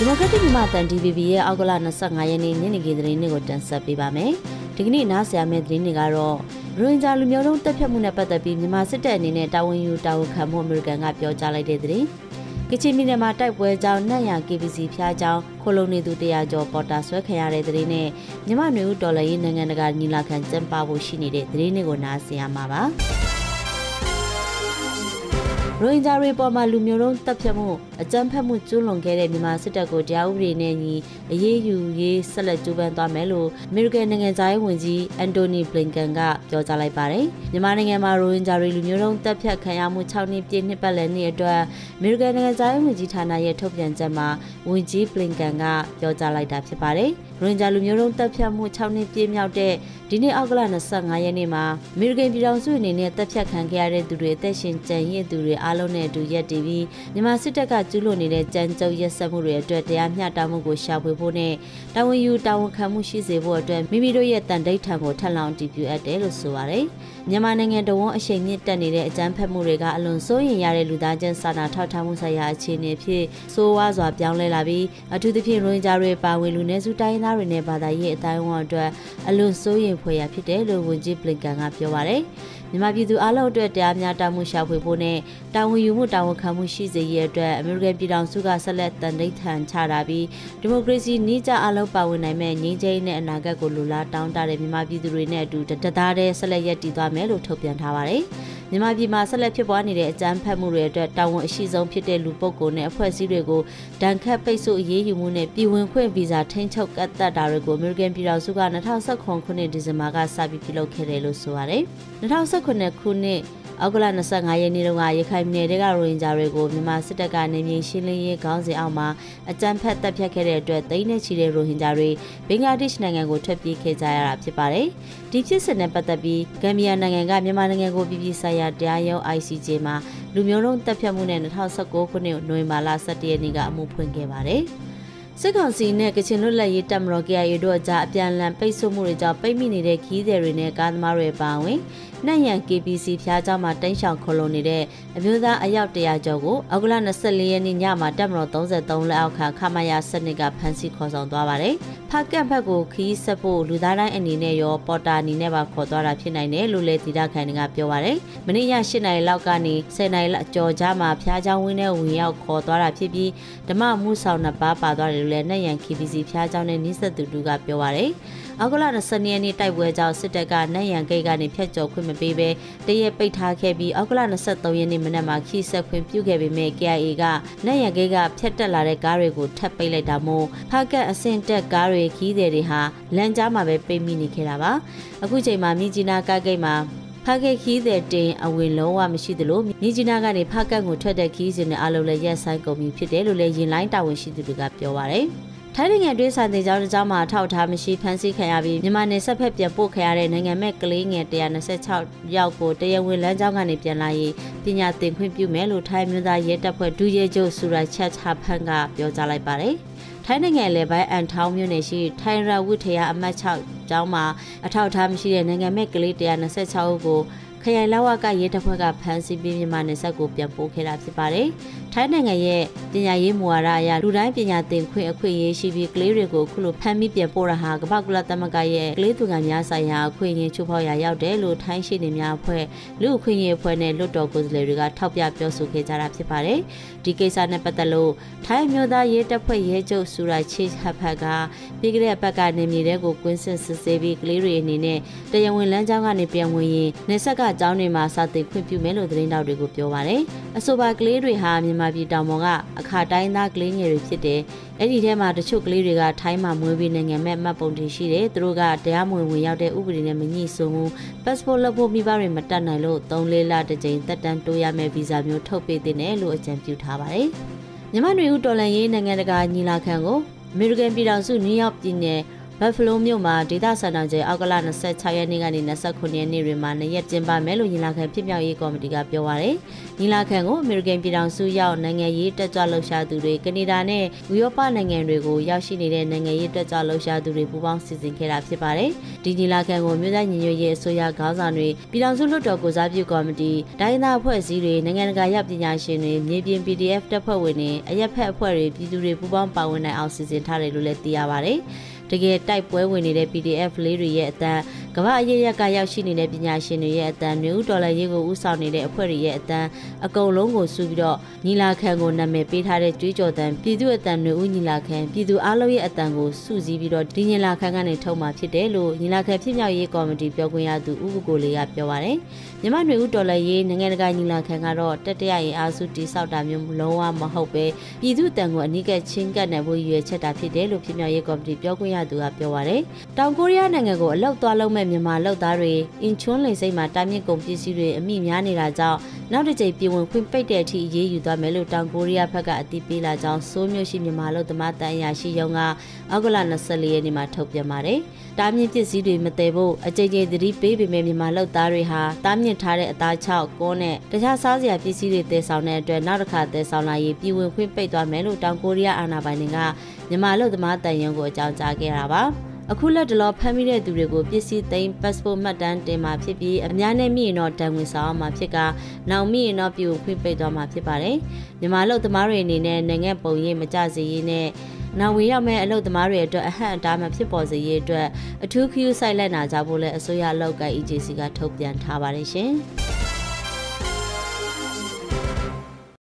ဒီမိုကရက်တစ်မြန်မာတန် DVB ရဲ့အောက်ကလ25ရက်နေ့ညနေခင်းသတင်းတွေကိုတင်ဆက်ပေးပါမယ်။ဒီကနေ့နားဆင်ရမယ့်သတင်းတွေကတော့ရိုဟင်ဂျာလူမျိုးတုံးတပ်ဖြတ်မှုနဲ့ပတ်သက်ပြီးမြန်မာစစ်တပ်အနေနဲ့တာဝန်ယူတာဝန်ခံမှုအမေရိကန်ကပြောကြားလိုက်တဲ့သတင်း။ကချင်ပြည်နယ်မှာတိုက်ပွဲကြောင့်နတ်ရ KBC ဖျားကြောင်းခိုလုံနေသူ100ကျော်ပေါ်တာဆွဲခံရတဲ့သတင်းနဲ့မြန်မာ့မျိုးဒေါ်လာရေးနိုင်ငံတကာညီလာခံကျင်းပဖို့ရှိနေတဲ့သတင်းတွေကိုနားဆင်ရမှာပါ။ ရိုဟင်ဂျာတွေပေါ်မှာလူမျိုးတုံးတပ်ဖြတ်မှုအကြမ်းဖက်မှုကျူးလွန်ခဲ့တဲ့မြန်မာစစ်တပ်ကိုတရားဥပဒေနဲ့ညီအရေးယူရေးဆက်လက်ကြိုးပမ်းသွားမယ်လို့အမေရိကန်နိုင်ငံသားရေးဝန်ကြီးအန်တိုနီဘလင်ကန်ကပြောကြားလိုက်ပါတယ်။မြန်မာနိုင်ငံမှာရိုဟင်ဂျာတွေလူမျိုးတုံးတပ်ဖြတ်ခံရမှု6နှစ်ပြည့်နှစ်ပတ်လည်နေ့အတွက်အမေရိကန်နိုင်ငံသားရေးဝန်ကြီးဌာနရဲ့ထုတ်ပြန်ချက်မှာဝန်ကြီးဘလင်ကန်ကပြောကြားလိုက်တာဖြစ်ပါတယ်။ ရိုဟင်ဂျာလူမျိုးတုံးတပ်ဖြတ်မှု6နှစ်ပြည့်မြောက်တဲ့ဒီနေ့အောက်ကလ25ရက်နေ့မှာအမေရိကန်ပြည်ထောင်စုအနေနဲ့တပ်ဖြတ်ခံခဲ့ရတဲ့သူတွေအသက်ရှင်ကျန်ရစ်သူတွေအားလုံးနဲ့အတူရက်တည်ပြီးမြန်မာစစ်တပ်ကကျူးလွန်နေတဲ့ကြမ်းကြုတ်ရက်စက်မှုတွေအတွက်တရားမျှတမှုကိုရှာဖွေဖို့နဲ့တာဝန်ယူတာဝန်ခံမှုရှိစေဖို့အတွက်မိမိတို့ရဲ့တန်တိတ်ထံကိုထပ်လောင်းတည်ပြုအပ်တယ်လို့ဆိုပါတယ်။မြန်မာနိုင်ငံတဝန်းအရှိန်မြင့်တက်နေတဲ့အကြမ်းဖက်မှုတွေကအလွန်စိုးရိမ်ရတဲ့လူသားချင်းစာနာထောက်ထားမှုဆိုင်ရာအခြေအနေဖြစ်ဆိုးဝါးစွာပြောင်းလဲလာပြီးအထူးသဖြင့်ရိုဟင်ဂျာတွေပါဝင်လူနည်းစုတိုင်းသားတွေနဲ့ဘာသာရေးအတိုင်းအဝန်အတွက်အလွန်စိုးရိမ်ဖွယ်ရာဖြစ်တယ်လို့ဝန်ကြီးဘလင်ကန်ကပြောပါတယ်။မြန်မာပြည်သူအားလုံးအတွက်တရားမျှတမှုရှာဖွေဖို့နဲ့တာဝန်ယူမှုတာဝန်ခံမှုရှိစေရအတွက်အမေရိကန်ပြည်ထောင်စုကဆက်လက်တန်ဋိဌာန်ချတာပြီးဒီမိုကရေစီနှိကျအားလုံးပါဝင်နိုင်မဲ့ငြိမ်းချမ်းတဲ့အနာဂတ်ကိုလူလားတောင်းတတဲ့မြန်မာပြည်သူတွေနဲ့အတူတသားတည်းဆက်လက်ရည်တည်သွားမယ်လို့ထုတ်ပြန်ထားပါတယ်။ မြန်မာပြည်မှာဆက်လက်ဖြစ်ပွားနေတဲ့အကြမ်းဖက်မှုတွေအတွက်တာဝန်အရှိဆုံးဖြစ်တဲ့လူပုဂ္ဂိုလ်နဲ့အဖွဲ့အစည်းတွေကိုဒဏ်ခတ်ပိတ်ဆို့အရေးယူမှုနဲ့ပြည်ဝင်ခွင့်ဗီဇာထိန်းချုပ်ကတ်သက်တာတွေကိုအမေရိကန်ပြည်ထောင်စုက2019ခုနှစ်ဒီဇင်ဘာကစပြီးပြုလုပ်ခဲ့တယ်လို့ဆိုပါတယ်။2019ခုနှစ် အောက်ကလ25ရက်နေ့တုန်းကရခိုင်ပြည်နယ်ကရိုဟင်ဂျာတွေကိုမြန်မာစစ်တပ်ကနေမြေရှင်းလင်းရေးခေါင်းစဉ်အောက်မှာအကြမ်းဖက်တပ်ဖြတ်ခဲ့တဲ့အတွက်တိန်းနဲ့ချီတဲ့ရိုဟင်ဂျာတွေဘင်္ဂလားဒေ့ရှ်နိုင်ငံကိုထွက်ပြေးခဲ့ကြရတာဖြစ်ပါတယ်။ဒီဖြစ်စဉ်နဲ့ပတ်သက်ပြီးဂမ်ဘီယာနိုင်ငံကမြန်မာနိုင်ငံကိုပြည်ပြည်ဆိုင်ရာတရားရုံး ICJ မှာလူမျိုးလုံးတပ်ဖြတ်မှုနဲ့2019ခုနှစ်နိုဝင်ဘာလ17ရက်နေ့ကအမှုဖွင့်ခဲ့ပါတယ်။စစ်ကောင်စီနဲ့ကချင်လွတ်လပ်ရေးတပ်မတော် KIA တို့အကြားအပြန်အလှန်ပိတ်ဆို့မှုတွေကြောင့်ပိတ်မိနေတဲ့ခီးသည်တွေနဲ့ကားသမားတွေပါဝင်နှံ့ရန် KPC ဖျားเจ้าမှာတိန့်ရှောင်ခလုံးနေတဲ့အမျိုးသားအယောက်100ကျော်ကိုအောက်ကလ24ရက်နေ့ညမှာတပ်မတော်33လက်အောက်ခံခမာယာစနစ်ကဖမ်းဆီးခေါ်ဆောင်သွားပါတယ်။ဖကန့်ဖက်ကိုခီးဆက်ဖို့လူသားတိုင်းအနေနဲ့ရောပေါ်တာအနေနဲ့ပါခေါ်သွားတာဖြစ်နိုင်တယ်လို့လည်းဒေသခံတွေကပြောပါတယ်။မနေ့ည8နာရီလောက်ကနေ10နာရီလောက်ကြော်ကြားမှာဖျားเจ้าဝင်းနဲ့ဝင်ရောက်ခေါ်သွားတာဖြစ်ပြီးဓမ္မမှုဆောင်နှစ်ပါးပါသွားတယ်လို့လည်းနှံ့ရန် KPC ဖျားเจ้าနဲ့နှိစက်သူတူကပြောပါတယ်။ အောက်ကလ20ရက်နေ့တိုက်ပွဲကြောင့်စစ်တပ်ကနတ်ရန်ဂိတ်ကနေဖျက်ကျော်ခွင့်မပေးဘဲတရက်ပိတ်ထားခဲ့ပြီးအောက်ကလ23ရက်နေ့မနက်မှာခီးဆက်ခွင့်ပြုခဲ့ပေမဲ့ KIA ကနတ်ရန်ဂိတ်ကဖျက်တက်လာတဲ့ကားတွေကိုထပ်ပိတ်လိုက်တာမို့ဖကတ်အဆင့်တက်ကားတွေခီးတယ်တွေဟာလမ်းကြားမှာပဲပိတ်မိနေခဲ့တာပါအခုချိန်မှာမြကြီးနားကားဂိတ်မှာဖကေခီးတဲ့တင်အဝင်လုံးဝမရှိသလိုမြကြီးနားကနေဖကတ်ကိုထွက်တဲ့ခီးစဉ်နဲ့အလုံးလည်းရက်ဆိုင်ကုန်ပြီဖြစ်တယ်လို့လည်းရင်လိုင်းတာဝန်ရှိသူတွေကပြောပါရယ်။ ထိုင်းနိုင်ငံတွင်းဆိုင်တင်ကြောင်းတစ်ကြောင်းမှာထောက်ထားမရှိဖမ်းဆီးခံရပြီးမြန်မာနယ်စပ်ဖက်ပြန်ပို့ခံရတဲ့နိုင်ငံမဲ့ကလေးငယ်126ယောက်ကိုတရားဝင်လမ်းကြောင်းကနေပြန်လာရေးပညာသင်ခွင့်ပြုမယ်လို့ထိုင်းမြို့သားရဲတပ်ဖွဲ့ဒူရဲချုပ်ဆူရာချက်ချဖန်ကပြောကြားလိုက်ပါတယ်။ထိုင်းနိုင်ငံလေပိုင်းအန်ထောင်းမြို့နယ်ရှိထိုင်းရဝိထရာအမှတ်6ကျောင်းမှာအထောက်ထားမရှိတဲ့နိုင်ငံမဲ့ကလေး126ဦးကိုခရိုင်လဝကရဲတပ်ဖွဲ့ကဖမ်းဆီးပြီးမြန်မာနယ်စပ်ကိုပြန်ပို့ခဲ့တာဖြစ်ပါတယ်။ထိုင်းနိုင်ငံရဲ့ပညာရေးမူဝါဒအရလူတိုင်းပညာသင်ခွင့်အခွင့်အရေးရှိပြီးကလေးတွေကိုခုလိုဖမ်းပြီးပြန်ပို့တာဟာကမ္ဘာကုလသမဂ္ဂရဲ့ကလေးသူငယ်များဆိုင်ရာအခွင့်အရေးချိုးဖောက်ရာရောက်တယ်လို့ထိုင်းရှိနေများအဖွဲ့လူအခွင့်အရေးအဖွဲ့နဲ့လွတ်တော်ကိုယ်စားလှယ်တွေကထောက်ပြပြောဆိုခဲ့ကြတာဖြစ်ပါတယ်။ဒီကိစ္စနဲ့ပတ်သက်လို့ထိုင်းမျိုးသားရေးတပ်ဖွဲ့ရဲချုပ်ဆူရာချစ်ဟဖတ်ကပြီးကြတဲ့ဘက်ကနေမြေတဲကိုကွင်းဆင်စစ်ဆေးပြီးကလေးတွေအနေနဲ့တရားဝင်လမ်းကြောင်းကနေပြန်ဝင်ရင်နေဆက်ကကျောင်းတွေမှာစာသင်ခွင့်ပြုမယ်လို့သတင်းတောက်တွေကိုပြောပါတယ်။အဆိုပါကလေးတွေဟာမြန်မာပြည်တောင်ပေါ်ကအခါတိုင်းသားကလေးငယ်တွေဖြစ်တယ်။အဲ့ဒီထဲမှာတချို့ကလေးတွေကထိုင်းမှာမွေးပြီးနိုင်ငံမဲ့မှတ်ပုံတင်ရှိတယ်။သူတို့ကတရားမဝင်ဝင်ရောက်တဲ့ဥပဒေနဲ့မညှိဆိုမှု passport လုပ်ဖို့မိဘတွေမတတ်နိုင်လို့3လေးလတစ်ကြိမ်တက်တန်းတိုးရမယ့်ဗီဇာမျိုးထုတ်ပေးတဲ့လို့အကြံပြုထားပါတယ်။မြန်မာ့နေဦးတော်လန်ရေးနိုင်ငံတကာညီလာခံကိုအမေရိကန်ပြည်ထောင်စုနယူးယောက်ပြည်နယ် ဘတ်ဖလိုးမြို့မှာဒေသစံတော်ကျအောက်ကလ26ရက်နေ့ကနေ29ရက်နေ့တွေမှာနှစ်ရက်ကျင်းပမယ်လို့ညီလာခံဖြစ်မြောက်ရေးကော်မတီကပြောပါရယ်ညီလာခံကိုအမေရိကန်ပြည်ထောင်စုရောက်နိုင်ငံရေးတက်ကြွလှုပ်ရှားသူတွေကနေဒါနဲ့ဥရောပနိုင်ငံတွေကိုရောက်ရှိနေတဲ့နိုင်ငံရေးတက်ကြွလှုပ်ရှားသူတွေပူးပေါင်းစီစဉ်ခဲ့တာဖြစ်ပါတယ်ဒီညီလာခံကိုမြို့သားညီညွတ်ရေးအစိုးရခေါင်းဆောင်တွေပြည်ထောင်စုလွှတ်တော်ကိုစားပြုကော်မတီတိုင်းသားအဖွဲ့အစည်းတွေနိုင်ငံတကာရပ်ပညာရှင်တွေမြေပြင် PDF တပ်ဖွဲ့ဝင်တွေအရက်ဖက်အဖွဲ့တွေပြည်သူတွေပူးပေါင်းပါဝင်နိုင်အောင်စီစဉ်ထားတယ်လို့လည်းသိရပါတယ် တကယ်တိုက်ပွဲဝင်နေတဲ့ PDF လေးတွေရဲ့အတန်းကမ္ဘာအရေးရက်ကရောက်ရှိနေတဲ့ပညာရှင်တွေရဲ့အတန်းမျိုးဒေါ်လာရေးကိုဥဆောင်နေတဲ့အဖွဲ့တွေရဲ့အတန်းအကုန်လုံးကိုစုပြီးတော့ညီလာခံကိုနာမည်ပေးထားတဲ့ကြွေးကြော်တန်းပြည်သူအတန်းမျိုးညီလာခံပြည်သူအားလုံးရဲ့အတန်းကိုစုစည်းပြီးတော့ဒီညီလာခံကနေထုတ်မှာဖြစ်တယ်လို့ညီလာခံဖြစ်မြောက်ရေးကော်မတီပြောခွင့်ရသူဦးကိုကိုလေးကပြောပါတယ်မြန်မာ့နေဦးဒေါ်လာရေးနိုင်ငံတကာညီလာခံကတော့တတရရင်အားစုတိဆောက်တာမျိုးလုံးဝမဟုတ်ပဲပြည်သူတန်ကိုအနိကချင်းကပ်နိုင်ဖို့ရည်ရွယ်ချက်တာဖြစ်တယ်လို့ဖြစ်မြောက်ရေးကော်မတီပြောခွင့်ရသူကပြောပါတယ်။တောင်ကိုရီးယားနိုင်ငံကိုအလောက်သွားလုံးမဲ့မြန်မာလောက်သားတွေအင်ချွန်းလိန်စိတ်မှာတာမြင့်ကုန်ပစ္စည်းတွေအမိများနေတာကြောင့်နောက်တစ်ကြိမ်ပြည်ဝင်ခွင့်ပိတ်တဲ့အထိအရေးယူသွားမယ်လို့တောင်ကိုရီးယားဘက်ကအတည်ပြုလာကြောင်းစိုးမျိုးရှိမြန်မာလောက်သမားတန်အရာရှိရုံကအောက်ကလ24ရက်နေ့မှာထုတ်ပြန်ပါတယ်။တာမြင့်ပစ္စည်းတွေမတည်ဖို့အကြိမ်ကြိမ်သတိပေးပေမဲ့မြန်မာလောက်သားတွေဟာတာမြင့်ထားတဲ့အသား6ကုန်းနဲ့တခြားစားစရာပစ္စည်းတွေတည်ဆောင်တဲ့အတွက်နောက်တစ်ခါတည်ဆောင်လာရင်ပြည်ဝင်ခွင့်ပိတ်သွားမယ်လို့တောင်ကိုရီးယားအာဏာပိုင်တွေကမြန်မာလောက်သမားတန်ရုံကိုအကြောင်းကြားခဲ့တာပါ။ အခုလက်တလောဖမ်းမိတဲ့သူတွေကိုပစ္စည်းသိမ်း passport မှတ်တမ်းတင်မှာဖြစ်ပြီးအများနဲ့မိရင်တော့တန်ဝင်ဆောင်မှာဖြစ်ကနောက်မိရင်တော့ပြည်ခွင့်ပိတ်သွားမှာဖြစ်ပါတယ်။မြန်မာလူသမားတွေအနေနဲ့နိုင်ငံပုံရိပ်မကြစေရေးနဲ့နောက်ဝေရောက်မဲ့အလုပ်သမားတွေအတွက်အဟန့်အတားမဖြစ်ပေါ်စေရေးအတွက်အထူးခ ्यू ဆိုင်လက်နာကြဖို့လဲအစိုးရလောက်က EJC ကထုတ်ပြန်ထားပါတယ်ရှင်။